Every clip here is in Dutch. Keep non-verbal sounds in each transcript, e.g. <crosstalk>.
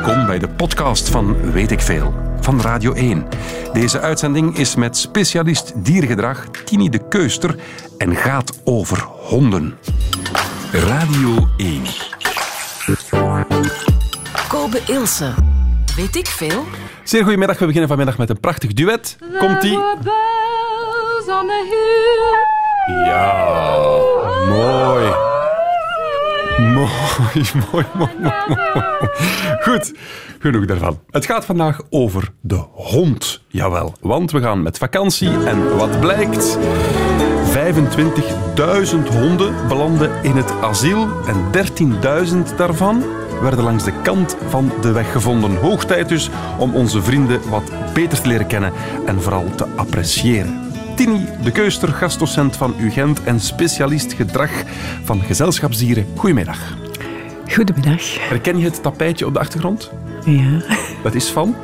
Welkom bij de podcast van Weet ik Veel van Radio 1. Deze uitzending is met specialist diergedrag Tini de Keuster en gaat over honden. Radio 1. Kobe Ilse. Weet ik veel? Zeer goedemiddag. We beginnen vanmiddag met een prachtig duet. Komt-ie? Ja, mooi. Mooi, mooi, mooi, mooi. Goed, genoeg daarvan. Het gaat vandaag over de hond. Jawel, want we gaan met vakantie en wat blijkt? 25.000 honden belanden in het asiel en 13.000 daarvan werden langs de kant van de weg gevonden. Hoog tijd dus om onze vrienden wat beter te leren kennen en vooral te appreciëren. Tini de Keuster, gastdocent van UGent en specialist gedrag van gezelschapsdieren. Goedemiddag. Goedemiddag. Herken je het tapijtje op de achtergrond? Ja. Dat is van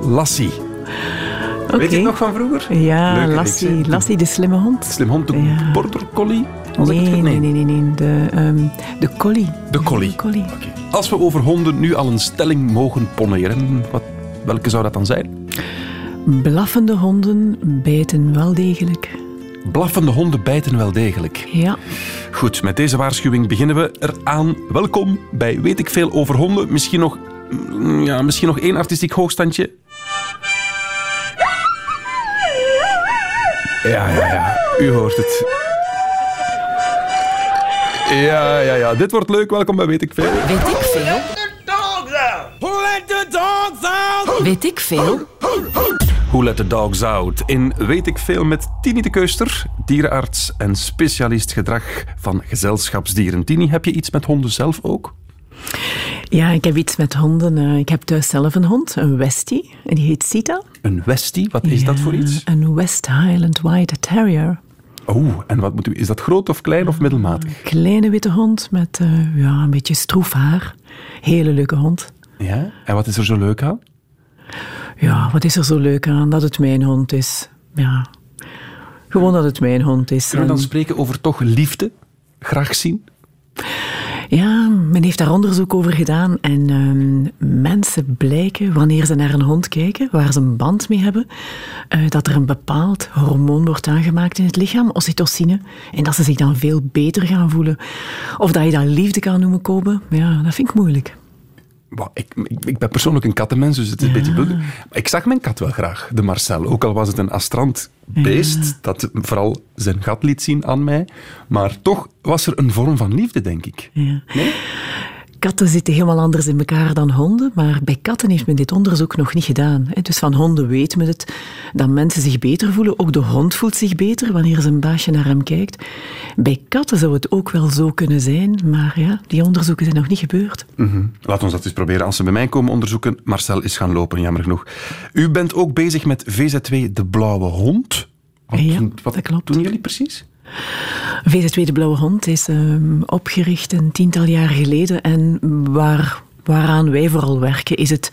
Lassie. Weet je het nog van vroeger? Ja, Leuke Lassie, reeks? Lassie de slimme hond. Slim hond, de Ja. border collie? Nee, nee, nee, nee, nee. De, ehm, de collie. De collie. De collie. Als we over honden nu al een stelling mogen poneren, wat, welke zou dat dan zijn? Blaffende honden bijten wel degelijk. Blaffende honden bijten wel degelijk. Ja. Goed, met deze waarschuwing beginnen we eraan. Welkom bij Weet ik veel over honden. Misschien nog, mm, ja, misschien nog één artistiek hoogstandje. Ja, ja, ja. U hoort het. Ja, ja, ja. Dit wordt leuk. Welkom bij Weet ik veel. Weet ik veel? Weet ik veel? Who let the dogs out? In Weet ik veel met Tini de Keuster, dierenarts en specialist gedrag van gezelschapsdieren. Tini, heb je iets met honden zelf ook? Ja, ik heb iets met honden. Eh, Ik heb thuis zelf een hond, een Westie. En die heet Sita. Een Westie, wat is dat voor iets? Een West Highland White Terrier. Oh, en wat moet u, is dat groot of klein of middelmatig? Kleine witte hond met eh, ja, een beetje stroef haar. Hele leuke hond. Ja. En wat is er zo leuk aan? Ja, wat is er zo leuk aan dat het mijn hond is? Ja, gewoon dat het mijn hond is. Kunnen we dan En- spreken over toch liefde? Graag zien? Ja, men heeft daar onderzoek over gedaan en ehm, mensen blijken, wanneer ze naar een hond kijken, waar ze een band mee hebben, eh, dat er een bepaald hormoon wordt aangemaakt in het lichaam, oxytocine, en dat ze zich dan veel beter gaan voelen. Of dat je dat liefde kan noemen, Kobe, ja, dat vind ik moeilijk. Ik, ik, ik ben persoonlijk een kattenmens, dus het is een beetje... Maar Ik zag mijn kat wel graag, de Marcel. Ook al was het een astrant beest, dat vooral zijn gat liet zien aan mij. Maar toch was er een vorm van liefde, denk ik. Ja. Nee? Katten zitten helemaal anders in elkaar dan honden, maar bij katten heeft men dit onderzoek nog niet gedaan. Dus van honden weet men het, dat mensen zich beter voelen. Ook de hond voelt zich beter wanneer zijn baasje naar hem kijkt. Bij katten zou het ook wel zo kunnen zijn, maar ja, die onderzoeken zijn nog niet gebeurd. Mhm. Laat ons dat eens proberen. Als ze bij mij komen onderzoeken, Marcel is gaan lopen, jammer genoeg. U bent ook bezig met VZ2 De Blauwe Hond. Wat, Ja, wat dat klopt. doen jullie precies? VZ2 De Blauwe Hond is ehm, opgericht een tiental jaar geleden en waar, waaraan wij vooral werken is het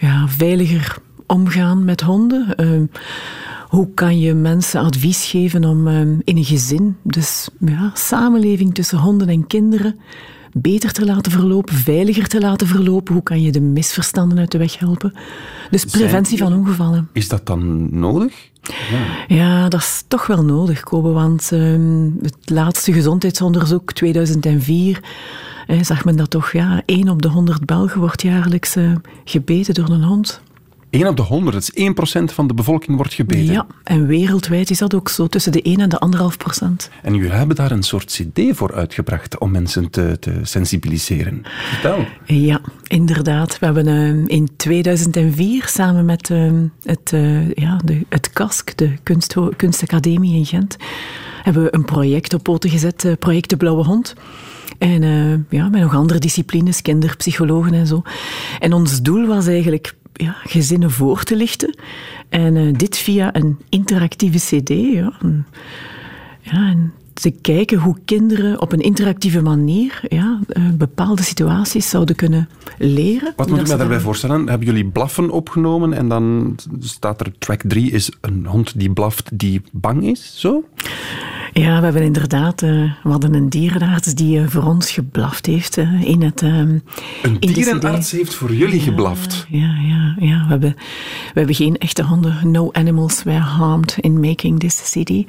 ja, veiliger omgaan met honden. Ehm, hoe kan je mensen advies geven om ehm, in een gezin, dus ja, samenleving tussen honden en kinderen, beter te laten verlopen, veiliger te laten verlopen? Hoe kan je de misverstanden uit de weg helpen? Dus preventie van ongevallen. Is dat dan nodig? Ja, dat is toch wel nodig, Kobe, want ehm, het laatste gezondheidsonderzoek 2004 eh, zag men dat toch ja, 1 op de 100 Belgen wordt jaarlijks eh, gebeten door een hond. 1 op de 100, dat is 1% van de bevolking wordt gebeten. Ja, en wereldwijd is dat ook zo tussen de 1 en de 1,5 procent. En jullie hebben daar een soort cd voor uitgebracht om mensen te, te sensibiliseren. Vertel. Ja, inderdaad. We hebben ehm, in 2004 samen met ehm, het, eh, ja, de, het KASK, de Kunstacademie in Gent, hebben we een project op poten gezet, eh, project De Blauwe Hond. En eh, ja, met nog andere disciplines, kinderpsychologen en zo. En ons doel was eigenlijk ja, gezinnen voor te lichten. En eh, dit via een interactieve cd. Ja, ja, en te kijken hoe kinderen op een interactieve manier ja, eh, bepaalde situaties zouden kunnen leren. Wat moet ik me daarbij daar- voorstellen? Hebben jullie blaffen opgenomen en dan staat er track 3 is een hond die blaft die bang is? Zo? Ja, we hebben inderdaad uh, we hadden een dierenarts die uh, voor ons geblaft heeft uh, in het. een dierenarts heeft voor jullie geblaft? Ja, ja, ja. We, hebben, we hebben geen echte honden. No animals were harmed in making this city.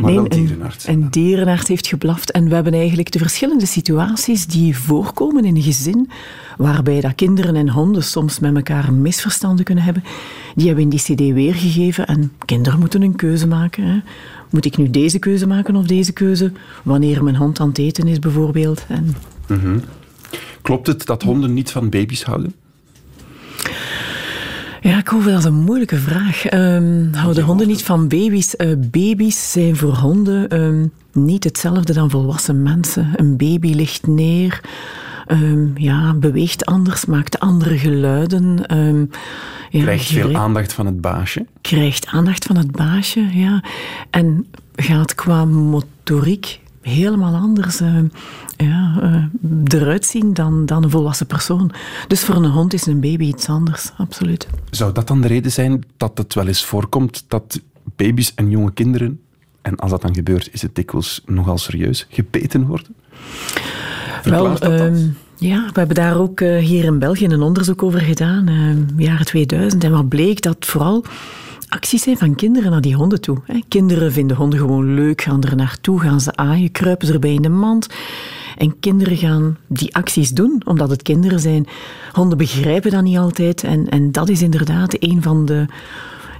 Maar nee, een dierenarts. Een, een dierenarts heeft geblaft. En we hebben eigenlijk de verschillende situaties die voorkomen in een gezin, waarbij dat kinderen en honden soms met elkaar misverstanden kunnen hebben, die hebben we in die cd weergegeven. En kinderen moeten een keuze maken. Hè. Moet ik nu deze keuze maken of deze keuze? Wanneer mijn hond aan het eten is, bijvoorbeeld. En... Mhm. Klopt het dat honden niet van baby's houden? Ja, ik hoop dat is een moeilijke vraag. Um, houden honden niet van baby's? Uh, baby's zijn voor honden um, niet hetzelfde dan volwassen mensen. Een baby ligt neer, um, ja, beweegt anders, maakt andere geluiden. Ja, krijgt veel aandacht van het baasje. Krijgt aandacht van het baasje, ja. En gaat qua motoriek helemaal anders uh, ja, uh, eruit zien dan, dan een volwassen persoon. Dus voor een hond is een baby iets anders, absoluut. Zou dat dan de reden zijn dat het wel eens voorkomt dat baby's en jonge kinderen, en als dat dan gebeurt, is het dikwijls nogal serieus, gebeten worden? Wel? Um, ja, we hebben daar ook uh, hier in België een onderzoek over gedaan, uh, jaren 2000. En wat bleek dat vooral acties zijn van kinderen naar die honden toe. Hè. Kinderen vinden honden gewoon leuk, gaan er naartoe, gaan ze aaien, kruipen ze erbij in de mand. En kinderen gaan die acties doen, omdat het kinderen zijn. Honden begrijpen dat niet altijd. En, en dat is inderdaad een van de,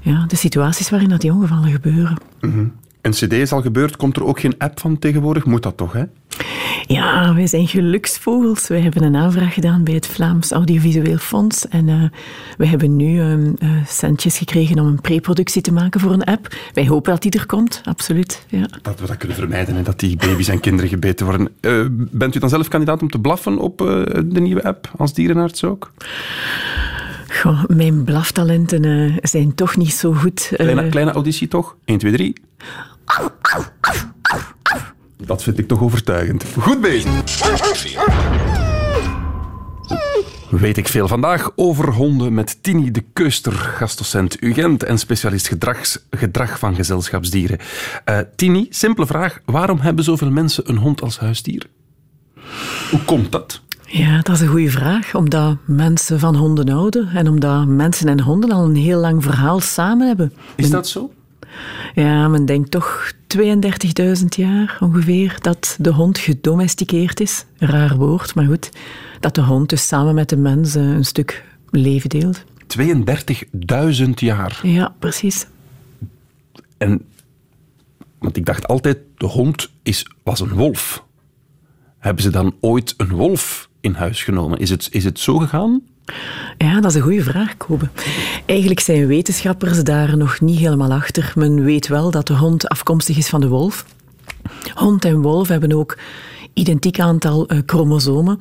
ja, de situaties waarin dat die ongevallen gebeuren. Mm Een cd is al gebeurd, komt er ook geen app van tegenwoordig? Moet dat toch, hè? Ja, wij zijn geluksvogels. Wij hebben een aanvraag gedaan bij het Vlaams Audiovisueel Fonds. En uh, we hebben nu uh, centjes gekregen om een preproductie te maken voor een app. Wij hopen dat die er komt, absoluut. Ja. Dat we dat kunnen vermijden, en dat die baby's en kinderen gebeten worden. Uh, bent u dan zelf kandidaat om te blaffen op de nieuwe app, als dierenarts ook? Goh, mijn blaftalenten zijn toch niet zo goed. Kleine, kleine auditie toch? 1, 2, 3. Dat vind ik toch overtuigend. Goed bezig. Weet ik veel vandaag over honden met Tini de Keuster, gastdocent UGent en specialist gedrag van gezelschapsdieren. Uh, Tini, simpele vraag. Waarom hebben zoveel mensen een hond als huisdier? Hoe komt dat? Ja, dat is een goede vraag. Omdat mensen van honden houden en omdat mensen en honden al een heel lang verhaal samen hebben. Is dat zo? Ja, men denkt toch 32.000 jaar ongeveer dat de hond gedomesticeerd is. Raar woord, maar goed. Dat de hond dus samen met de mens eh, een stuk leven deelt. 32.000 jaar? Ja, precies. En, want ik dacht altijd, de hond is, was een wolf. Hebben ze dan ooit een wolf in huis genomen? Is het, is het zo gegaan? Ja, dat is een goede vraag, Kobe. Eigenlijk zijn wetenschappers daar nog niet helemaal achter. Men weet wel dat de hond afkomstig is van de wolf. Hond en wolf hebben ook identiek aantal uh, chromosomen.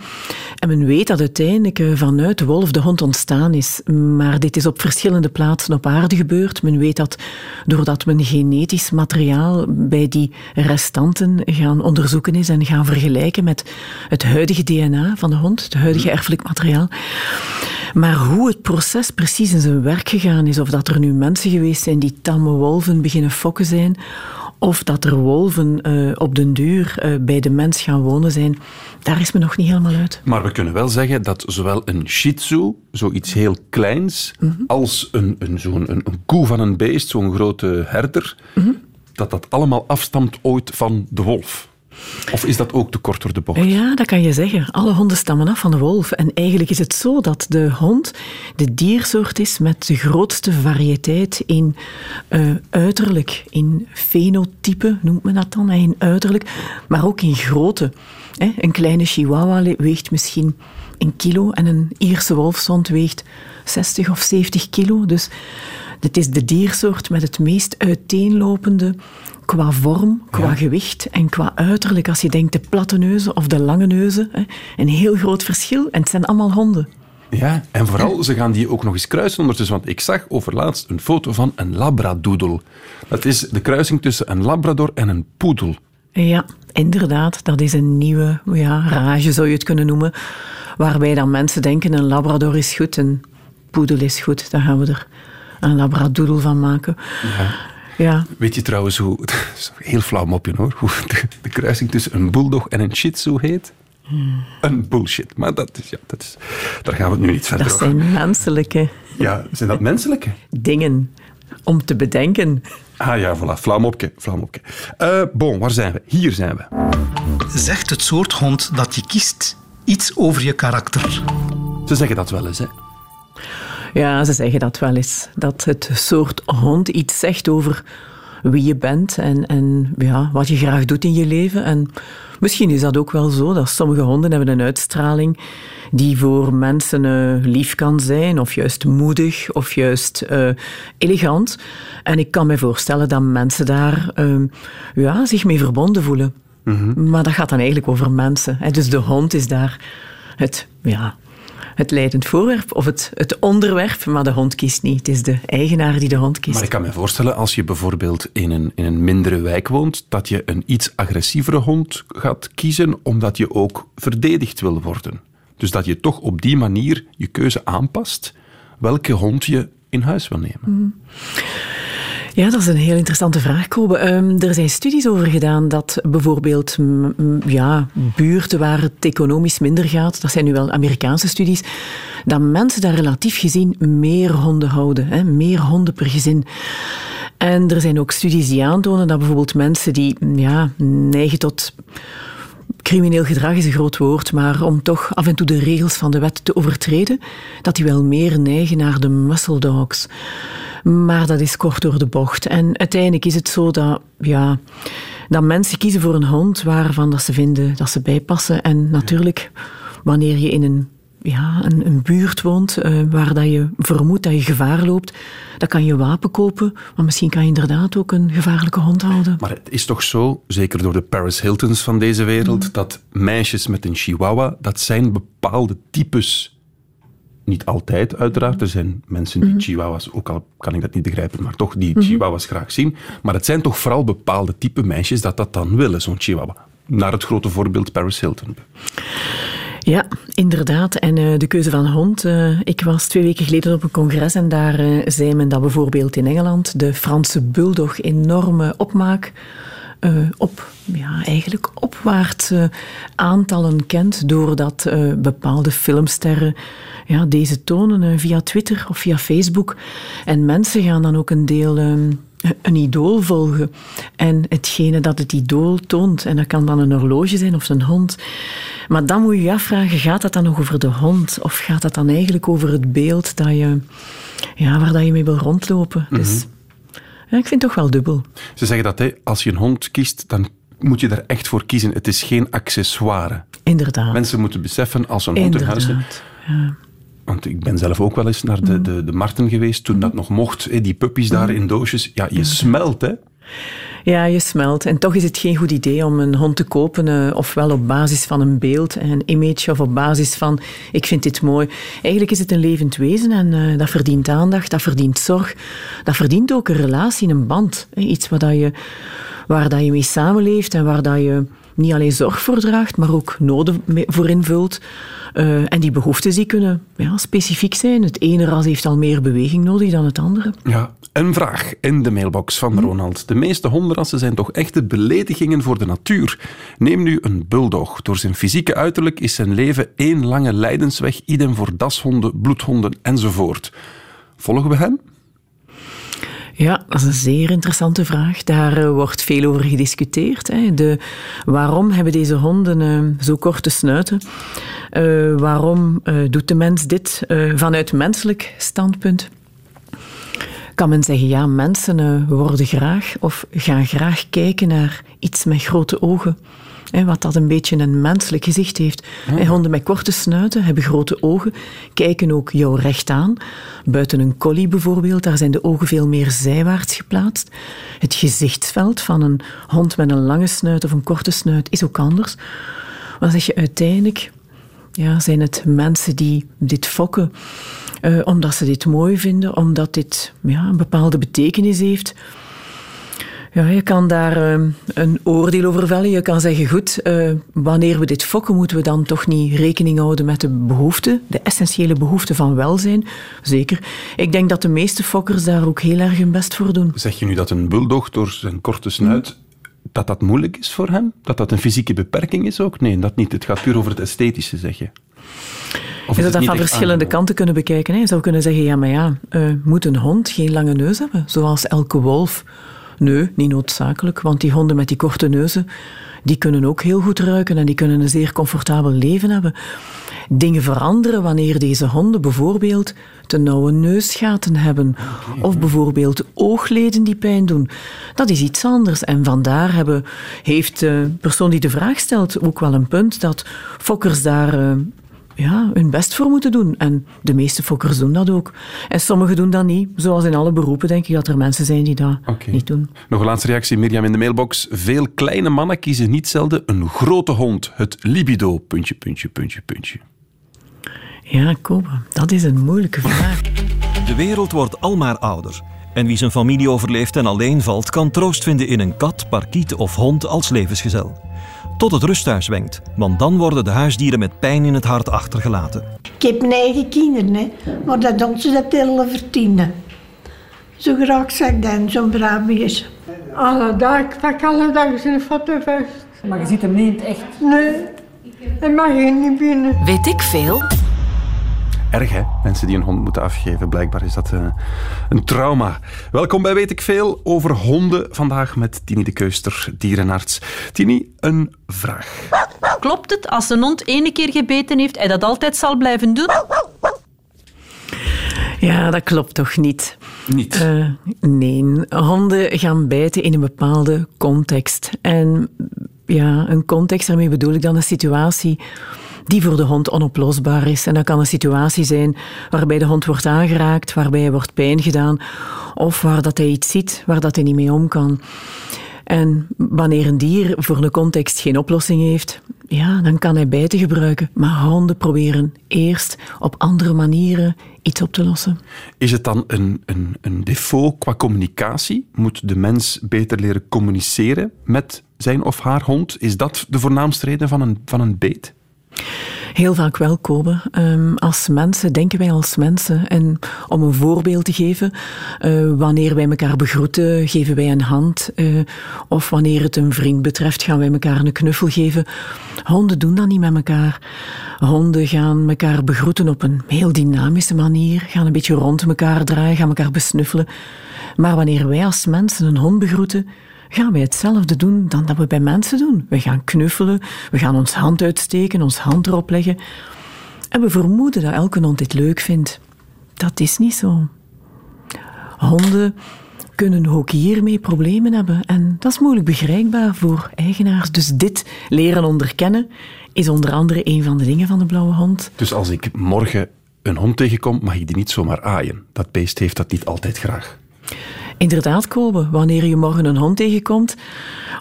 En men weet dat uiteindelijk uh, vanuit de wolf de hond ontstaan is. Maar dit is op verschillende plaatsen op aarde gebeurd. Men weet dat doordat men genetisch materiaal bij die restanten gaan onderzoeken is en gaan vergelijken met het huidige DNA van de hond, het huidige erfelijk materiaal. Maar hoe het proces precies in zijn werk gegaan is, of dat er nu mensen geweest zijn die tamme wolven beginnen fokken zijn, of dat er wolven uh, op den duur uh, bij de mens gaan wonen zijn, daar is me nog niet helemaal uit. Maar we kunnen wel zeggen dat zowel een shih tzu, zoiets heel kleins, mm -hmm. als een, een, zo'n een, een, koe van een beest, zo'n grote herder, mm -hmm. dat dat allemaal afstamt ooit van de wolf. Of is dat ook te kort door de bocht? Ja, dat kan je zeggen. Alle honden stammen af van de wolf. En eigenlijk is het zo dat de hond de diersoort is met de grootste variëteit in uh, uiterlijk, in fenotype noemt men dat dan, in uiterlijk, maar ook in grootte. Een kleine chihuahua weegt misschien een kilo en een Ierse wolfshond weegt 60 of 70 kilo. Dus het is de diersoort met het meest uiteenlopende qua vorm, qua ja. gewicht en qua uiterlijk. Als je denkt de platte neuzen of de lange neuzen, hè, een heel groot verschil. En het zijn allemaal honden. Ja, en vooral, ze gaan die ook nog eens kruisen ondertussen. Want ik zag overlaatst een foto van een labradoodle. Dat is de kruising tussen een labrador en een poedel. Ja, inderdaad. Dat is een nieuwe ja, rage, zou je het kunnen noemen. Waarbij dan mensen denken, een labrador is goed, een poedel is goed. Dan gaan we er een labradoodle van maken. Ja. Ja. Weet je trouwens hoe, <laughs> heel flauw mopje hoor, hoe de, de kruising tussen een bulldog en een shih tzu heet? Een bullshit. Maar dat is, ja, dat is, daar gaan we het nu niet verder Dat over. zijn menselijke Ja, zijn dat menselijke? dingen om te bedenken. Ah ja, voilà. Flauw mopje. Flauw mopje. Eh, bon, waar zijn we? Hier zijn we. Zegt het soort hond dat je kiest iets over je karakter? Ze zeggen dat wel eens, hè. Ja, ze zeggen dat wel eens. Dat het soort hond iets zegt over wie je bent en, en ja, wat je graag doet in je leven. En misschien is dat ook wel zo, dat sommige honden hebben een uitstraling die voor mensen eh, lief kan zijn, of juist moedig, of juist eh, elegant. En ik kan me voorstellen dat mensen daar eh, ja, zich mee verbonden voelen. Maar dat gaat dan eigenlijk over mensen. Hè. Dus de hond is daar het, ja, het leidend voorwerp of het, het onderwerp, maar de hond kiest niet. Het is de eigenaar die de hond kiest. Maar ik kan me voorstellen, als je bijvoorbeeld in een, in een mindere wijk woont, dat je een iets agressievere hond gaat kiezen, omdat je ook verdedigd wil worden. Dus dat je toch op die manier je keuze aanpast, welke hond je in huis wil nemen. Ja, dat is een heel interessante vraag, Kobe. Ehm, er zijn studies over gedaan dat bijvoorbeeld ja, buurten waar het economisch minder gaat, dat zijn nu wel Amerikaanse studies, dat mensen daar relatief gezien meer honden houden. Hè, meer honden per gezin. En er zijn ook studies die aantonen dat bijvoorbeeld mensen die ja, neigen tot crimineel gedrag is een groot woord, maar om toch af en toe de regels van de wet te overtreden, dat die wel meer neigen naar de muscle dogs. Maar dat is kort door de bocht. En uiteindelijk is het zo dat, ja, dat mensen kiezen voor een hond waarvan dat ze vinden dat ze bijpassen. En natuurlijk, wanneer je in een, ja, een, een buurt woont eh, waar dat je vermoedt dat je gevaar loopt, dan kan je wapen kopen, maar misschien kan je inderdaad ook een gevaarlijke hond houden. Maar het is toch zo, zeker door de Paris Hiltons van deze wereld, dat meisjes met een chihuahua, dat zijn bepaalde types. Niet altijd, uiteraard. Er zijn mensen die chihuahuas, ook al kan ik dat niet begrijpen, maar toch die chihuahuas graag zien. Maar het zijn toch vooral bepaalde type meisjes dat dat dan willen, zo'n chihuahua. Naar het grote voorbeeld Paris Hilton. Ja, inderdaad. En uh, de keuze van hond. Uh, ik was twee weken geleden op een congres en daar uh, zei men dat bijvoorbeeld in Engeland de Franse bulldog enorme opmaak op, ja, eigenlijk opwaartse aantallen kent, doordat bepaalde filmsterren ja, deze tonen via Twitter of via Facebook. En mensen gaan dan ook een deel een idool volgen. En hetgene dat het idool toont, en dat kan dan een horloge zijn of een hond. Maar dan moet je je afvragen, gaat dat dan nog over de hond? Of gaat dat dan eigenlijk over het beeld dat je, ja, waar dat je mee wil rondlopen? Mm -hmm. Dus ja, ik vind het toch wel dubbel. Ze zeggen dat hè, als je een hond kiest, dan moet je er echt voor kiezen. Het is geen accessoire. Inderdaad. Mensen moeten beseffen, als een hond in huis. Ja. Want ik ben zelf ook wel eens naar de, de, de markten geweest toen dat nog mocht. Die puppies daar in doosjes. Ja, je smelt, hè? Ja, je smelt. En toch is het geen goed idee om een hond te kopen, uh, ofwel op basis van een beeld, een image, of op basis van ik vind dit mooi. Eigenlijk is het een levend wezen en uh, dat verdient aandacht, dat verdient zorg. Dat verdient ook een relatie, een band. Iets waar, dat je, waar dat je mee samenleeft en waar dat je niet alleen zorg voor draagt, maar ook noden voor invult. Uh, en die behoeftes die kunnen ja, specifiek zijn. Het ene ras heeft al meer beweging nodig dan het andere. Ja, een vraag in de mailbox van Ronald. De meeste hondenrassen zijn toch echte beledigingen voor de natuur. Neem nu een bulldog. Door zijn fysieke uiterlijk is zijn leven één lange lijdensweg. Idem voor dashonden, bloedhonden enzovoort. Volgen we hem? Ja, dat is een zeer interessante vraag. Daar uh, wordt veel over gediscuteerd. Hè. De, waarom hebben deze honden uh, zo korte snuiten? Uh, waarom doet de mens dit vanuit menselijk standpunt? Kan men zeggen, ja, mensen worden graag of gaan graag kijken naar iets met grote ogen. Hè, wat dat een beetje een menselijk gezicht heeft. Ja. Honden met korte snuiten hebben grote ogen, kijken ook jou recht aan. Buiten een collie bijvoorbeeld, daar zijn de ogen veel meer zijwaarts geplaatst. Het gezichtsveld van een hond met een lange snuit of een korte snuit is ook anders. Maar zeg je uiteindelijk, ja, zijn het mensen die dit fokken uh, omdat ze dit mooi vinden, omdat dit ja, een bepaalde betekenis heeft. Ja, je kan daar uh, een oordeel over vellen. Je kan zeggen, goed, uh, wanneer we dit fokken, moeten we dan toch niet rekening houden met de behoeften, de essentiële behoeften van welzijn? Zeker. Ik denk dat de meeste fokkers daar ook heel erg hun best voor doen. Zeg je nu dat een bulldog door zijn korte snuit dat dat moeilijk is voor hem? Dat dat een fysieke beperking is ook? Nee, dat niet. Het gaat puur over het esthetische, zeg je. Of je zou dat van verschillende kanten kunnen bekijken. Hè. Je zou kunnen zeggen, ja, maar ja, uh, moet een hond geen lange neus hebben? Zoals elke wolf. Nee, niet noodzakelijk, want die honden met die korte neuzen, die kunnen ook heel goed ruiken en die kunnen een zeer comfortabel leven hebben. Dingen veranderen wanneer deze honden bijvoorbeeld te nauwe neusgaten hebben of bijvoorbeeld oogleden die pijn doen. Dat is iets anders. En vandaar hebben, heeft de persoon die de vraag stelt ook wel een punt dat fokkers daar uh, ja, hun best voor moeten doen. En de meeste fokkers doen dat ook. En sommigen doen dat niet. Zoals in alle beroepen denk ik dat er mensen zijn die dat niet doen. Nog een laatste reactie, Mirjam, in de mailbox. Veel kleine mannen kiezen niet zelden een grote hond. Het libido, puntje, puntje, puntje, puntje. Ja, dat is een moeilijke vraag. De wereld wordt almaar ouder. En wie zijn familie overleeft en alleen valt, kan troost vinden in een kat, parkiet of hond als levensgezel tot het rusthuis wenkt. Want dan worden de huisdieren met pijn in het hart achtergelaten. Ik heb mijn eigen kinderen, hè, maar dat doen ze dat tellen verdienen. Zo graag zeg ik dan, zo'n braaf is. Alle dag, ik pak alle dag zijn foto vast. Maar je ziet hem niet echt? Nee, hij mag hier niet binnen. Weet ik veel? Erg, hè? Mensen die een hond moeten afgeven. Blijkbaar is dat uh, een trauma. Welkom bij Weet ik Veel over honden. Vandaag met Tini de Keuster, dierenarts. Tini, een vraag. Klopt het als een hond ene keer gebeten heeft, hij dat altijd zal blijven doen? Ja, dat klopt toch niet? Niet? Uh, nee, honden gaan bijten in een bepaalde context. En ja, een context, daarmee bedoel ik dan een situatie die voor de hond onoplosbaar is. En dat kan een situatie zijn waarbij de hond wordt aangeraakt, waarbij hij wordt pijn gedaan, of waar dat hij iets ziet waar dat hij niet mee om kan. En wanneer een dier voor een context geen oplossing heeft, ja, dan kan hij bijten gebruiken. Maar honden proberen eerst op andere manieren iets op te lossen. Is het dan een, een, een default qua communicatie? Moet de mens beter leren communiceren met zijn of haar hond? Is dat de voornaamste reden van een, van een beet? Heel vaak wel komen. Um, als mensen denken wij als mensen. En om een voorbeeld te geven, uh, wanneer wij elkaar begroeten, geven wij een hand. Uh, of wanneer het een vriend betreft, gaan wij elkaar een knuffel geven. Honden doen dat niet met elkaar. Honden gaan elkaar begroeten op een heel dynamische manier, gaan een beetje rond elkaar draaien, gaan elkaar besnuffelen. Maar wanneer wij als mensen een hond begroeten, gaan wij hetzelfde doen dan dat we bij mensen doen. We gaan knuffelen, we gaan ons hand uitsteken, ons hand erop leggen. En we vermoeden dat elke hond dit leuk vindt. Dat is niet zo. Honden kunnen ook hiermee problemen hebben. En dat is moeilijk begrijpbaar voor eigenaars. Dus dit leren onderkennen is onder andere een van de dingen van de blauwe hond. Dus als ik morgen een hond tegenkom, mag ik die niet zomaar aaien. Dat beest heeft dat niet altijd graag. Inderdaad, Kobe. Wanneer je morgen een hond tegenkomt,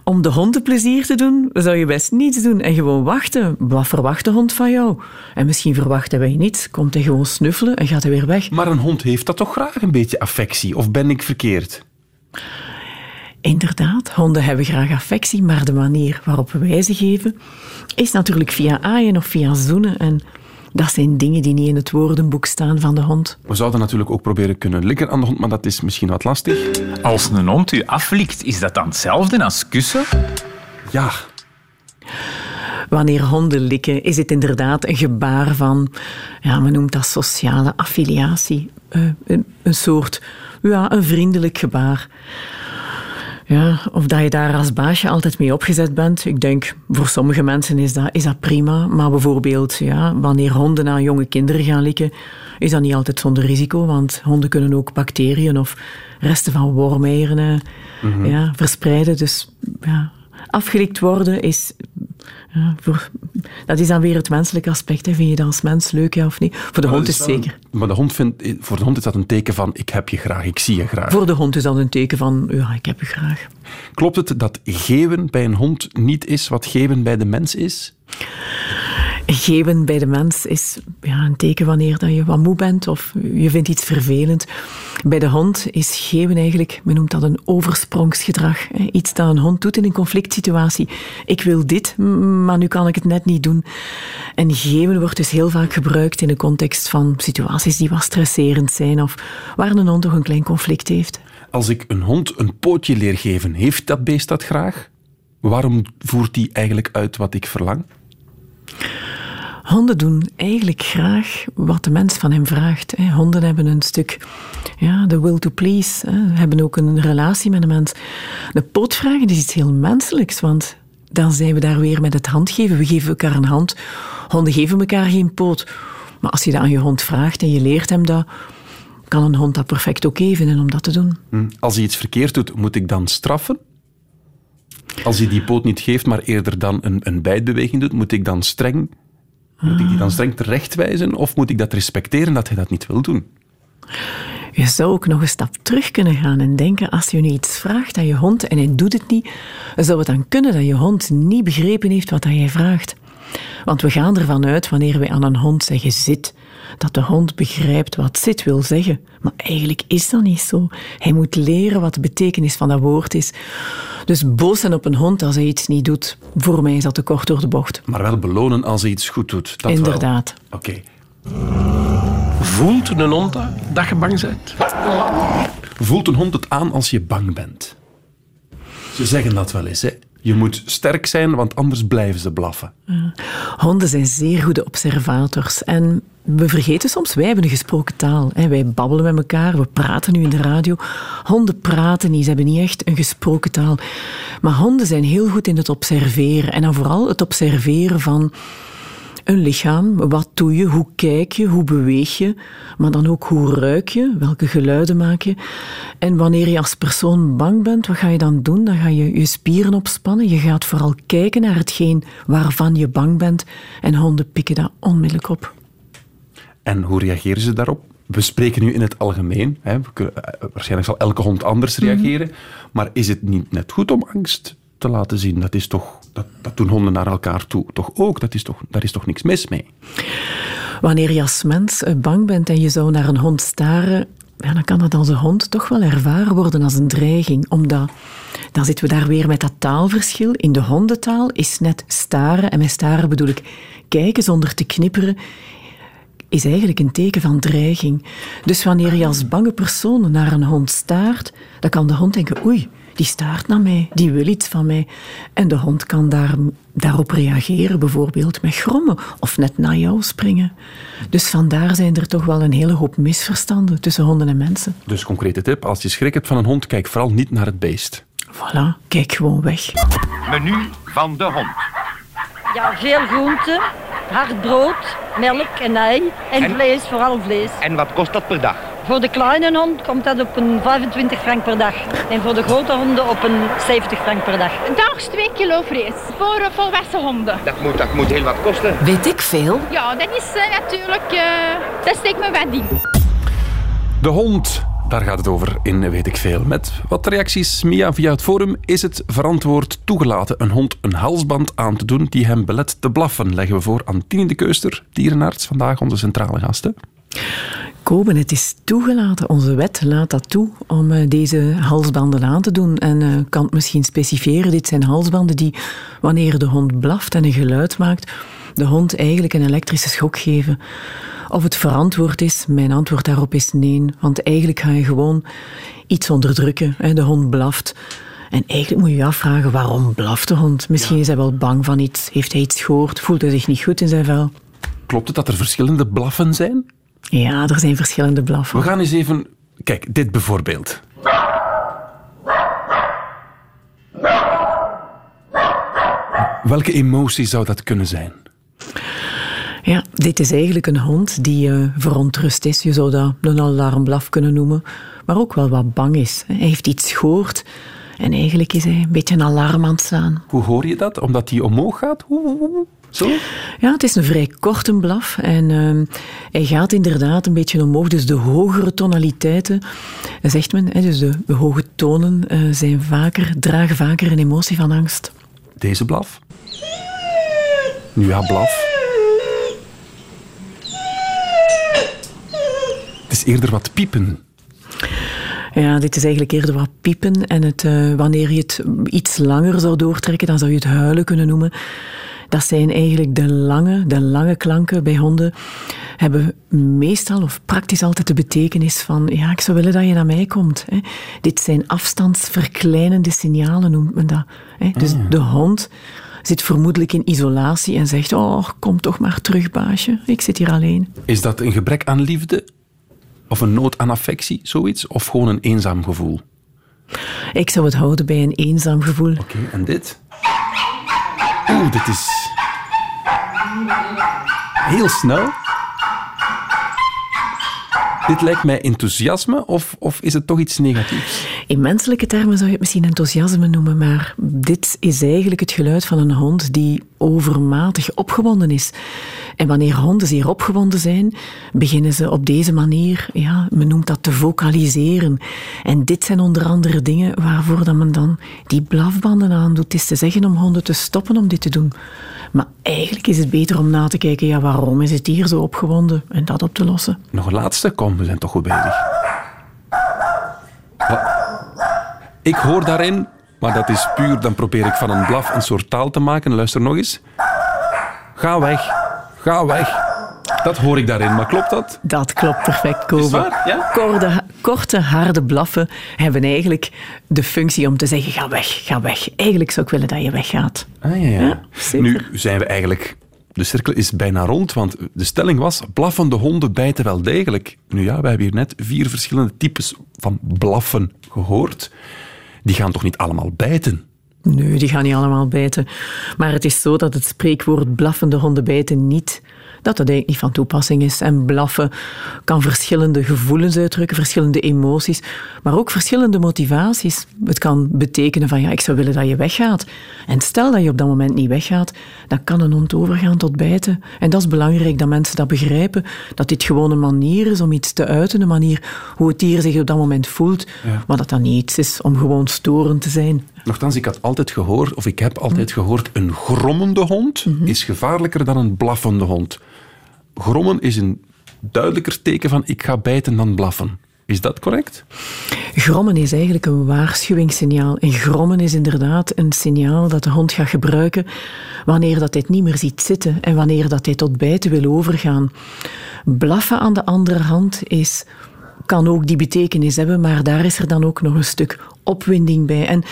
om de hond een plezier te doen, zou je best niets doen en gewoon wachten. Wat verwacht de hond van jou? En misschien verwacht hij niets, komt hij gewoon snuffelen en gaat hij weer weg. Maar een hond heeft dat toch graag een beetje affectie, of ben ik verkeerd? Inderdaad, honden hebben graag affectie, maar de manier waarop wij ze geven is natuurlijk via aaien of via zoenen. En dat zijn dingen die niet in het woordenboek staan van de hond. We zouden natuurlijk ook proberen kunnen likken aan de hond, maar dat is misschien wat lastig. Als een hond u aflikt, is dat dan hetzelfde als kussen? Ja. Wanneer honden likken, is het inderdaad een gebaar van, ja, men noemt dat sociale affiliatie. Uh, een, een soort, ja, een vriendelijk gebaar. Ja, of dat je daar als baasje altijd mee opgezet bent. Ik denk, voor sommige mensen is dat, is dat prima. Maar bijvoorbeeld, ja, wanneer honden aan jonge kinderen gaan likken, is dat niet altijd zonder risico. Want honden kunnen ook bacteriën of resten van wormeieren mm ja, verspreiden. Dus ja, afgelikt worden is ja, voor, dat is dan weer het menselijke aspect. Hè. Vind je dat als mens leuk, ja of niet? Voor de hond is, het zeker. Maar de hond vindt, voor de hond is dat een teken van ik heb je graag, ik zie je graag. Voor de hond is dat een teken van ja, ik heb je graag. Klopt het dat geven bij een hond niet is wat geven bij de mens is? Geven bij de mens is ja, een teken wanneer dat je wat moe bent of je vindt iets vervelend. Bij de hond is geven eigenlijk, men noemt dat een oversprongsgedrag. Iets dat een hond doet in een conflict situatie. Ik wil dit, maar nu kan ik het net niet doen. En geven wordt dus heel vaak gebruikt in de context van situaties die wat stresserend zijn of waar een hond toch een klein conflict heeft. Als ik een hond een pootje leer geven, heeft dat beest dat graag? Waarom voert hij eigenlijk uit wat ik verlang? Honden doen eigenlijk graag wat de mens van hem vraagt. Honden hebben een stuk ja, de will to please, hebben ook een relatie met de mens. De pootvragen is iets heel menselijks, want dan zijn we daar weer met het handgeven. We geven elkaar een hand. Honden geven elkaar geen poot. Maar als je dat aan je hond vraagt en je leert hem dat, kan een hond dat perfect oké vinden om dat te doen. Hm. Als hij iets verkeerd doet, moet ik dan straffen? Als hij die poot niet geeft, maar eerder dan een, een bijtbeweging doet, moet ik dan streng, moet ik die dan streng terechtwijzen of moet ik dat respecteren dat hij dat niet wil doen? Je zou ook nog een stap terug kunnen gaan en denken, als je nu iets vraagt aan je hond en hij doet het niet, zou het dan kunnen dat je hond niet begrepen heeft wat hij vraagt. Want we gaan ervan uit, wanneer wij aan een hond zeggen zit, dat de hond begrijpt wat zit wil zeggen. Maar eigenlijk is dat niet zo. Hij moet leren wat de betekenis van dat woord is. Dus boos zijn op een hond als hij iets niet doet, voor mij is dat te kort door de bocht. Maar wel belonen als hij iets goed doet. Dat Inderdaad. Oké. Voelt een hond dat, dat je bang bent? Voelt een hond het aan als je bang bent? Ze zeggen dat wel eens, hè? Je moet sterk zijn, want anders blijven ze blaffen. Honden zijn zeer goede observators. En we vergeten soms, wij hebben een gesproken taal. Wij babbelen met elkaar, we praten nu in de radio. Honden praten niet, ze hebben niet echt een gesproken taal. Maar honden zijn heel goed in het observeren. En dan vooral het observeren van een lichaam. Wat doe je? Hoe kijk je? Hoe beweeg je? Maar dan ook hoe ruik je? Welke geluiden maak je? En wanneer je als persoon bang bent, wat ga je dan doen? Dan ga je je spieren opspannen. Je gaat vooral kijken naar hetgeen waarvan je bang bent. En honden pikken dat onmiddellijk op. En hoe reageren ze daarop? We spreken nu in het algemeen. Hè. Kunnen, eh, waarschijnlijk zal elke hond anders mhm. reageren. Maar is het niet net goed om angst te laten zien? Dat, is toch, dat, dat doen honden naar elkaar toe toch ook? Dat is toch, daar is toch niks mis mee? Wanneer je als mens eh, bang bent en je zou naar een hond staren, ja, dan kan dat als een hond toch wel ervaren worden als een dreiging. Omdat, dan zitten we daar weer met dat taalverschil. In de hondentaal is net staren, en met staren bedoel ik kijken zonder te knipperen, is eigenlijk een teken van dreiging. Dus wanneer je als bange persoon naar een hond staart, dan kan de hond denken, oei, die staart naar mij, die wil iets van mij. En de hond kan daar, daarop reageren, bijvoorbeeld met grommen of net naar jou springen. Dus vandaar zijn er toch wel een hele hoop misverstanden tussen honden en mensen. Dus concrete tip, als je schrik hebt van een hond, kijk vooral niet naar het beest. Voilà, kijk gewoon weg. Menu van de hond. Ja, veel groenten, hard brood, melk en ei en, vlees, vooral vlees. En wat kost dat per dag? Voor de kleine hond komt dat op een 25 frank per dag. En voor de grote honden op een 70 frank per dag. Daags 2 kilo vlees voor volwassen honden. Dat moet, dat moet heel wat kosten. Weet ik veel? Ja, dat is uh, natuurlijk... Uh, dat steekt me wat in. De hond daar gaat het over in Weet ik Veel. Met wat reacties, Mia, via het forum. Is het verantwoord toegelaten een hond een halsband aan te doen die hem belet te blaffen? Leggen we voor aan Tine de Keuster, dierenarts, vandaag onze centrale gasten. Koben, het is toegelaten. Onze wet laat dat toe om eh, deze halsbanden aan te doen. En uh, kan het misschien specifieren. Dit zijn halsbanden die, wanneer de hond blaft en een geluid maakt, de hond eigenlijk een elektrische schok geven. Of het verantwoord is, mijn antwoord daarop is nee. Want eigenlijk ga je gewoon iets onderdrukken. De hond blaft. En eigenlijk moet je je afvragen, waarom blaft de hond? Misschien is hij wel bang van iets. Heeft hij iets gehoord? Voelt hij zich niet goed in zijn vel? Klopt het dat er verschillende blaffen zijn? Ja, er zijn verschillende blaffen. We gaan eens even... Kijk, dit bijvoorbeeld. Welke emotie zou dat kunnen zijn? Ja, dit is eigenlijk een hond die uh, verontrust is. Je zou dat een alarmblaf kunnen noemen. Maar ook wel wat bang is. Hij heeft iets gehoord. En eigenlijk is hij een beetje een alarm aan het slaan. Hoe hoor je dat? Omdat hij omhoog gaat? Zo? Ja, het is een vrij korte blaf. En uh, hij gaat inderdaad een beetje omhoog. Dus de hogere tonaliteiten, zegt men, hè, dus de, de, hoge tonen uh, zijn vaker, dragen vaker een emotie van angst. Deze blaf? Nu ja, blaf. Het is eerder wat piepen. Ja, dit is eigenlijk eerder wat piepen. En het, uh, wanneer je het iets langer zou doortrekken, dan zou je het huilen kunnen noemen. Dat zijn eigenlijk de lange, de lange klanken bij honden. Hebben meestal of praktisch altijd de betekenis van: ja, ik zou willen dat je naar mij komt. Hè. Dit zijn afstandsverkleinende signalen, noemt men dat. Hè. Dus Ah. de hond zit vermoedelijk in isolatie en zegt: Oh, kom toch maar terug, baasje. Ik zit hier alleen. Is dat een gebrek aan liefde? Of een nood aan affectie, zoiets? Of gewoon een eenzaam gevoel? Ik zou het houden bij een eenzaam gevoel. Oké, en dit? Oeh, dit is... Heel snel. Dit lijkt mij enthousiasme, of, of is het toch iets negatiefs? In menselijke termen zou je het misschien enthousiasme noemen, maar dit is eigenlijk het geluid van een hond die overmatig opgewonden is. En wanneer honden zeer opgewonden zijn, beginnen ze op deze manier, ja, men noemt dat te vocaliseren. En dit zijn onder andere dingen waarvoor dat men dan die blafbanden aandoet. Het is te zeggen om honden te stoppen om dit te doen. Maar eigenlijk is het beter om na te kijken, ja, waarom is het hier zo opgewonden? En dat op te lossen. Nog een laatste? Kom, we zijn toch goed bezig. Ik hoor daarin, maar dat is puur, dan probeer ik van een blaf een soort taal te maken. Luister nog eens. Ga weg. Ga weg. Dat hoor ik daarin, maar klopt dat? Dat klopt perfect, Kobe. Ja? Korte, korte, harde blaffen hebben eigenlijk de functie om te zeggen, ga weg, ga weg. Eigenlijk zou ik willen dat je weggaat. Ah, ja, ja. Ja, nu zijn we eigenlijk... De cirkel is bijna rond, want de stelling was, blaffende honden bijten wel degelijk. Nu ja, we hebben hier net vier verschillende types van blaffen gehoord. Die gaan toch niet allemaal bijten? Nee, die gaan niet allemaal bijten. Maar het is zo dat het spreekwoord blaffende honden bijten niet, dat dat eigenlijk niet van toepassing is. En blaffen kan verschillende gevoelens uitdrukken, verschillende emoties, maar ook verschillende motivaties. Het kan betekenen van, ja, ik zou willen dat je weggaat. En stel dat je op dat moment niet weggaat, dan kan een hond overgaan tot bijten. En dat is belangrijk dat mensen dat begrijpen, dat dit gewoon een manier is om iets te uiten, een manier hoe het dier zich op dat moment voelt, Ja. maar dat dat niet iets is om gewoon storend te zijn. Nochtans, ik had altijd gehoord, of ik heb altijd gehoord, een grommende hond is gevaarlijker dan een blaffende hond. Grommen is een duidelijker teken van ik ga bijten dan blaffen. Is dat correct? Grommen is eigenlijk een waarschuwingssignaal. En grommen is inderdaad een signaal dat de hond gaat gebruiken wanneer dat hij het niet meer ziet zitten en wanneer dat hij tot bijten wil overgaan. Blaffen aan de andere hand is, kan ook die betekenis hebben, maar daar is er dan ook nog een stuk opwinding bij. En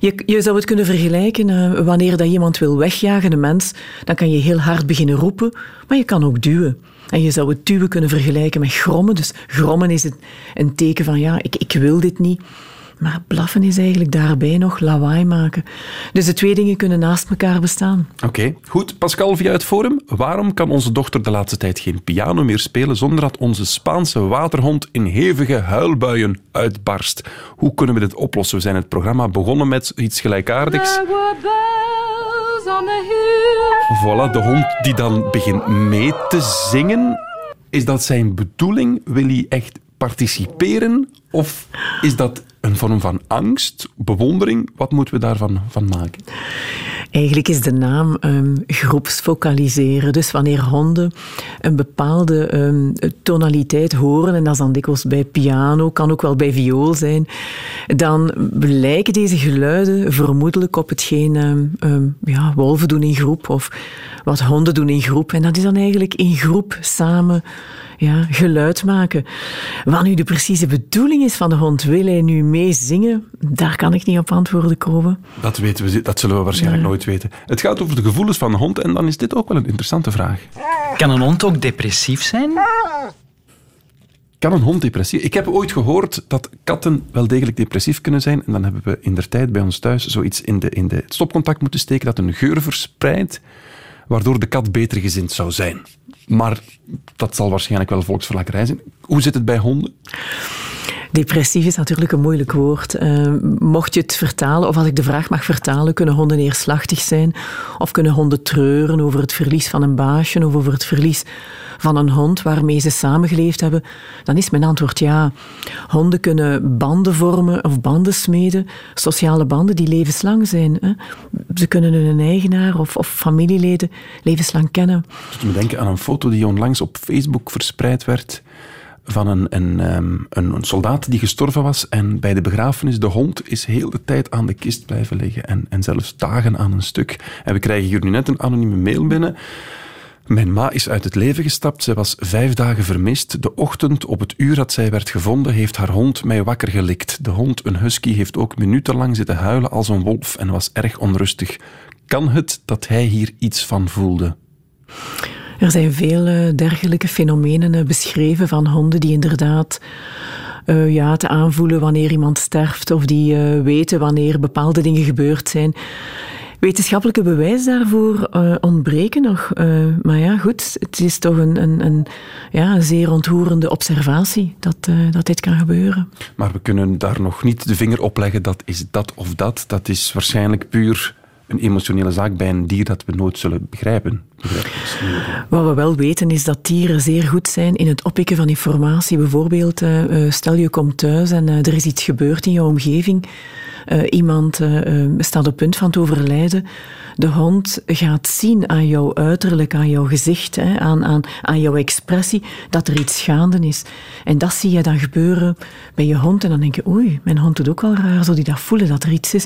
je, je zou het kunnen vergelijken eh, wanneer dat iemand wil wegjagen, een mens, dan kan je heel hard beginnen roepen, maar je kan ook duwen. En je zou het duwen kunnen vergelijken met grommen. Dus grommen is het een teken van, ja, ik, ik wil dit niet. Maar blaffen is eigenlijk daarbij nog lawaai maken. Dus de twee dingen kunnen naast elkaar bestaan. Oké, goed. Pascal via het forum. Waarom kan onze dochter de laatste tijd geen piano meer spelen zonder dat onze Spaanse waterhond in hevige huilbuien uitbarst? Hoe kunnen we dit oplossen? We zijn het programma begonnen met iets gelijkaardigs. Voilà, de hond die dan begint mee te zingen. Is dat zijn bedoeling? Wil hij echt participeren? Of is dat een vorm van angst, bewondering? Wat moeten we daarvan van maken? Eigenlijk is de naam ehm, groepsfocaliseren. Dus wanneer honden een bepaalde ehm, tonaliteit horen, en dat is dan dikwijls bij piano, kan ook wel bij viool zijn, dan lijken deze geluiden vermoedelijk op hetgeen ehm, ja, wolven doen in groep of wat honden doen in groep. En dat is dan eigenlijk in groep samen ja, geluid maken. Wat nu de precieze bedoeling is van de hond, wil hij nu meezingen? Daar kan ik niet op antwoorden, Kobe. Dat, weten we, dat zullen we waarschijnlijk nooit weten. Het gaat over de gevoelens van de hond en dan is dit ook wel een interessante vraag. Kan een hond ook depressief zijn? Kan een hond depressief? Ik heb ooit gehoord dat katten wel degelijk depressief kunnen zijn. En dan hebben we in der tijd bij ons thuis zoiets in de, in de het stopcontact moeten steken dat een geur verspreidt, waardoor de kat beter gezind zou zijn. Maar dat zal waarschijnlijk wel volksverlakkerij zijn. Hoe zit het bij honden? Depressief is natuurlijk een moeilijk woord. Uh, mocht je het vertalen, of als ik de vraag mag vertalen, kunnen honden neerslachtig zijn? Of kunnen honden treuren over het verlies van een baasje of over het verlies van een hond waarmee ze samengeleefd hebben? Dan is mijn antwoord ja. Honden kunnen banden vormen of banden smeden, sociale banden die levenslang zijn. Hè? Ze kunnen hun eigenaar of, of familieleden levenslang kennen. Ik me denken aan een foto die onlangs op Facebook verspreid werd van een, een, ehm, een, een soldaat die gestorven was. En bij de begrafenis, de hond is heel de tijd aan de kist blijven liggen. En, en zelfs dagen aan een stuk. En we krijgen hier nu net een anonieme mail binnen. Mijn ma is uit het leven gestapt. Zij was vijf dagen vermist. De ochtend, op het uur dat zij werd gevonden, heeft haar hond mij wakker gelikt. De hond, een husky, heeft ook minutenlang zitten huilen als een wolf en was erg onrustig. Kan het dat hij hier iets van voelde? Er zijn veel dergelijke fenomenen eh, beschreven van honden die inderdaad uh, ja, te aanvoelen wanneer iemand sterft of die weten wanneer bepaalde dingen gebeurd zijn. Wetenschappelijke bewijs daarvoor ontbreken nog. Maar ja, goed, het is toch een, een, een, ja, zeer ontroerende observatie dat, dat dit kan gebeuren. Maar we kunnen daar nog niet de vinger op leggen dat is dat of dat. Dat is waarschijnlijk puur een emotionele zaak bij een dier dat we nooit zullen begrijpen. Wat we wel weten is dat dieren zeer goed zijn in het oppikken van informatie. Bijvoorbeeld, stel je komt thuis en er is iets gebeurd in jouw omgeving uh, iemand uh, staat op punt van te overlijden. De hond gaat zien aan jouw uiterlijk, aan jouw gezicht, hè, aan, aan, aan jouw expressie, dat er iets gaande is. En dat zie je dan gebeuren bij je hond. En dan denk je, oei, mijn hond doet ook wel raar, zo die dat voelen dat er iets is.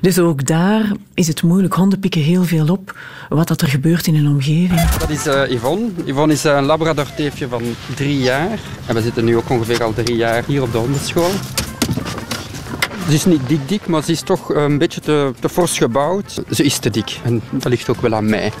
Dus ook daar is het moeilijk. Honden pikken heel veel op wat dat er gebeurt in een omgeving. Dat is uh, Yvonne. Yvonne is een labradorteefje van drie jaar. En we zitten nu ook ongeveer al drie jaar hier op de hondenschool. Ze is niet dik dik, maar ze is toch een beetje te, te fors gebouwd. Ze is te dik en dat ligt ook wel aan mij.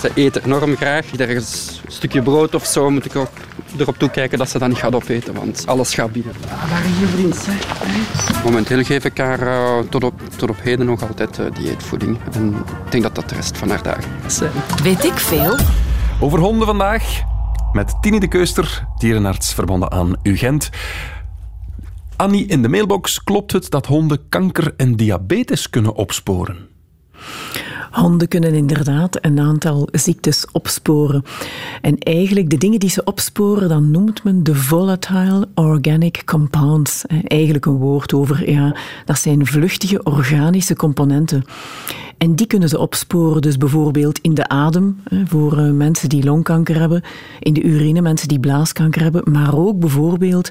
Ze eet enorm graag. Ergens een stukje brood of zo moet ik ook erop toekijken dat ze dat niet gaat opeten, want alles gaat binnen. Waar is je vriend? Hè? Momenteel geef ik haar uh, tot, op, tot op heden nog altijd uh, dieetvoeding. En ik denk dat dat de rest van haar dagen is. Weet ik veel? Over honden vandaag met Tini de Keuster, dierenarts verbonden aan UGent. Annie in de mailbox, klopt het dat honden kanker en diabetes kunnen opsporen? Honden kunnen inderdaad een aantal ziektes opsporen. En eigenlijk de dingen die ze opsporen, dan noemt men de volatile organic compounds. Eigenlijk een woord over, ja, dat zijn vluchtige organische componenten. En die kunnen ze opsporen, dus bijvoorbeeld in de adem, voor eh, mensen die longkanker hebben, in de urine, mensen die blaaskanker hebben, maar ook bijvoorbeeld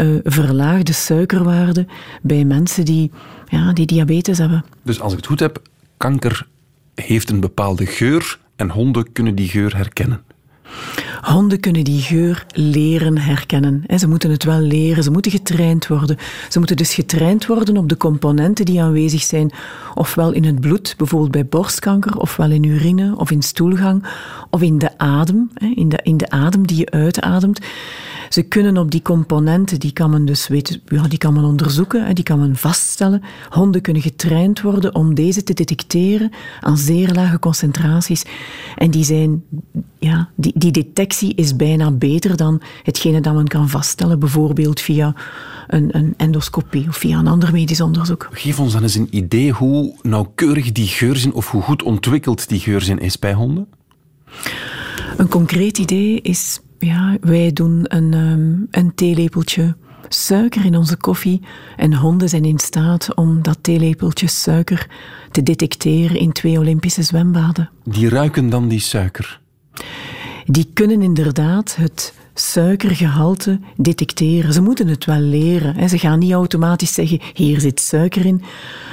uh, verlaagde suikerwaarden bij mensen die, ja, die diabetes hebben. Dus als ik het goed heb, kanker heeft een bepaalde geur en honden kunnen die geur herkennen. Honden kunnen die geur leren herkennen. Ze moeten het wel leren, ze moeten getraind worden. Ze moeten dus getraind worden op de componenten die aanwezig zijn, ofwel in het bloed, bijvoorbeeld bij borstkanker, ofwel in urine of in stoelgang, of in de adem, in de, in de adem die je uitademt. Ze kunnen op die componenten, die kan men dus weten, ja, die kan men onderzoeken, die kan men vaststellen. Honden kunnen getraind worden om deze te detecteren aan zeer lage concentraties. En die zijn, ja, die, die detectie is bijna beter dan hetgene dat men kan vaststellen, bijvoorbeeld via een, een endoscopie of via een ander medisch onderzoek. Geef ons dan eens een idee hoe nauwkeurig die geurzin of hoe goed ontwikkeld die geurzin is bij honden. Een concreet idee is ja, wij doen een, um, een theelepeltje suiker in onze koffie en honden zijn in staat om dat theelepeltje suiker te detecteren in twee Olympische zwembaden. Die ruiken dan die suiker? Die kunnen inderdaad het suikergehalte detecteren. Ze moeten het wel leren. Ze gaan niet automatisch zeggen, hier zit suiker in.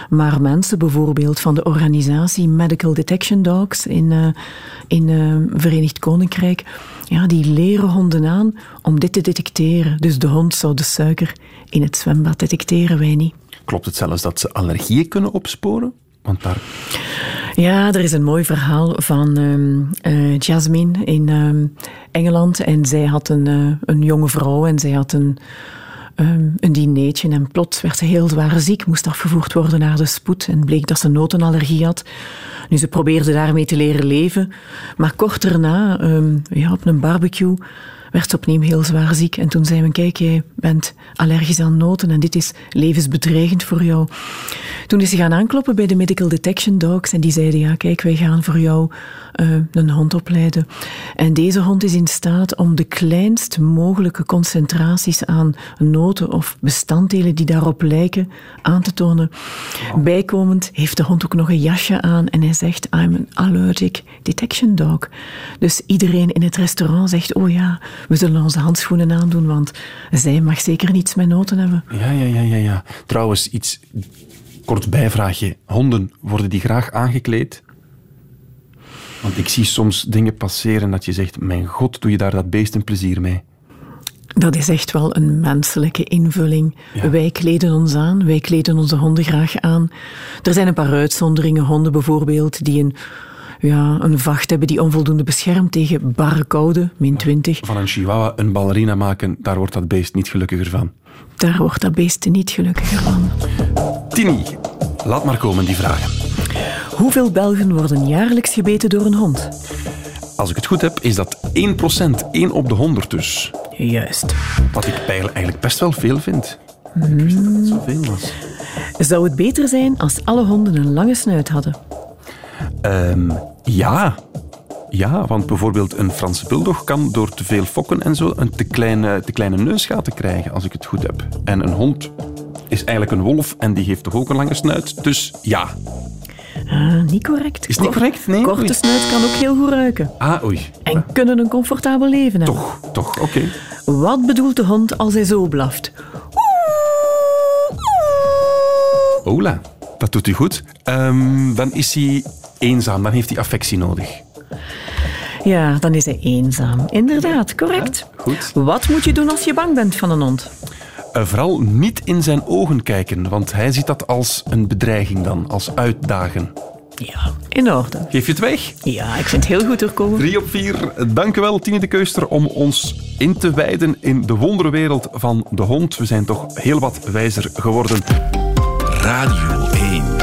Maar mensen bijvoorbeeld van de organisatie Medical Detection Dogs in, uh, in uh, Verenigd Koninkrijk, ja, die leren honden aan om dit te detecteren. Dus de hond zou de suiker in het zwembad detecteren, wij niet. Klopt het zelfs dat ze allergieën kunnen opsporen? Ja, er is een mooi verhaal van uh, Jasmine in uh, Engeland. En zij had een, uh, een jonge vrouw en zij had een, um, een dineetje. En plots werd ze heel zwaar ziek, moest afgevoerd worden naar de spoed. En bleek dat ze notenallergie had. Nu, ze probeerde daarmee te leren leven. Maar kort daarna, ja, op een barbecue, werd ze opnieuw heel zwaar ziek. En toen zei men, kijk, jij bent allergisch aan noten en dit is levensbedreigend voor jou. Toen is ze gaan aankloppen bij de Medical Detection Dogs en die zeiden, ja, kijk, wij gaan voor jou uh, een hond opleiden. En deze hond is in staat om de kleinst mogelijke concentraties aan noten of bestanddelen die daarop lijken aan te tonen. Bijkomend heeft de hond ook nog een jasje aan en hij zegt, I'm an allergic detection dog. Dus iedereen in het restaurant zegt, oh ja, we zullen onze handschoenen aandoen, want zij mag zeker niets met noten hebben. Ja, ja, ja, ja, ja. Trouwens, iets kort bijvraagje. Honden, worden die graag aangekleed? Want ik zie soms dingen passeren dat je zegt, mijn god, doe je daar dat beest een plezier mee? Dat is echt wel een menselijke invulling. Wij kleden ons aan, wij kleden onze honden graag aan. Er zijn een paar uitzonderingen, honden bijvoorbeeld, die een, ja, een vacht hebben die onvoldoende beschermt tegen barre koude, min 20. Van een chihuahua een ballerina maken, daar wordt dat beest niet gelukkiger van. Daar wordt dat beest niet gelukkiger van. Tini, laat maar komen die vragen. Hoeveel Belgen worden jaarlijks gebeten door een hond? Als ik het goed heb, is dat 1%, 1 op de 100 dus. Juist. Wat ik eigenlijk best wel veel vind. Hmm. Ik wist dat het zoveel was. Zou het beter zijn als alle honden een lange snuit hadden? Ehm, ja. Ja, want bijvoorbeeld een Franse bulldog kan door te veel fokken en zo een te kleine, te kleine neusgaten krijgen, als ik het goed heb. En een hond is eigenlijk een wolf en die heeft toch ook een lange snuit. Dus ja. Ah, niet correct. Is het niet correct? Nee. Korte Oei. snuit kan ook heel goed ruiken. Ah, oei. En kunnen een comfortabel leven hebben. Toch, toch, oké. Wat bedoelt de hond als hij zo blaft? Ola, dat doet u goed. Ehm, dan is hij eenzaam, dan heeft hij affectie nodig. Ja, dan is hij eenzaam. Inderdaad, correct. Goed. Wat moet je doen als je bang bent van een hond? Eh, vooral niet in zijn ogen kijken, want hij ziet dat als een bedreiging dan, als uitdagen. Ja, in orde. Geef je het weg? Ja, ik vind het heel goed doorkomen. Drie op vier. Dank u wel, Tine de Keuster, om ons in te wijden in de wonderwereld van de hond. We zijn toch heel wat wijzer geworden. Radio 1.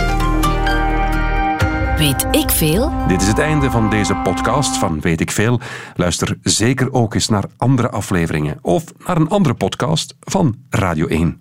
Weet ik veel? Dit is het einde van deze podcast van Weet ik Veel. Luister zeker ook eens naar andere afleveringen of naar een andere podcast van Radio 1.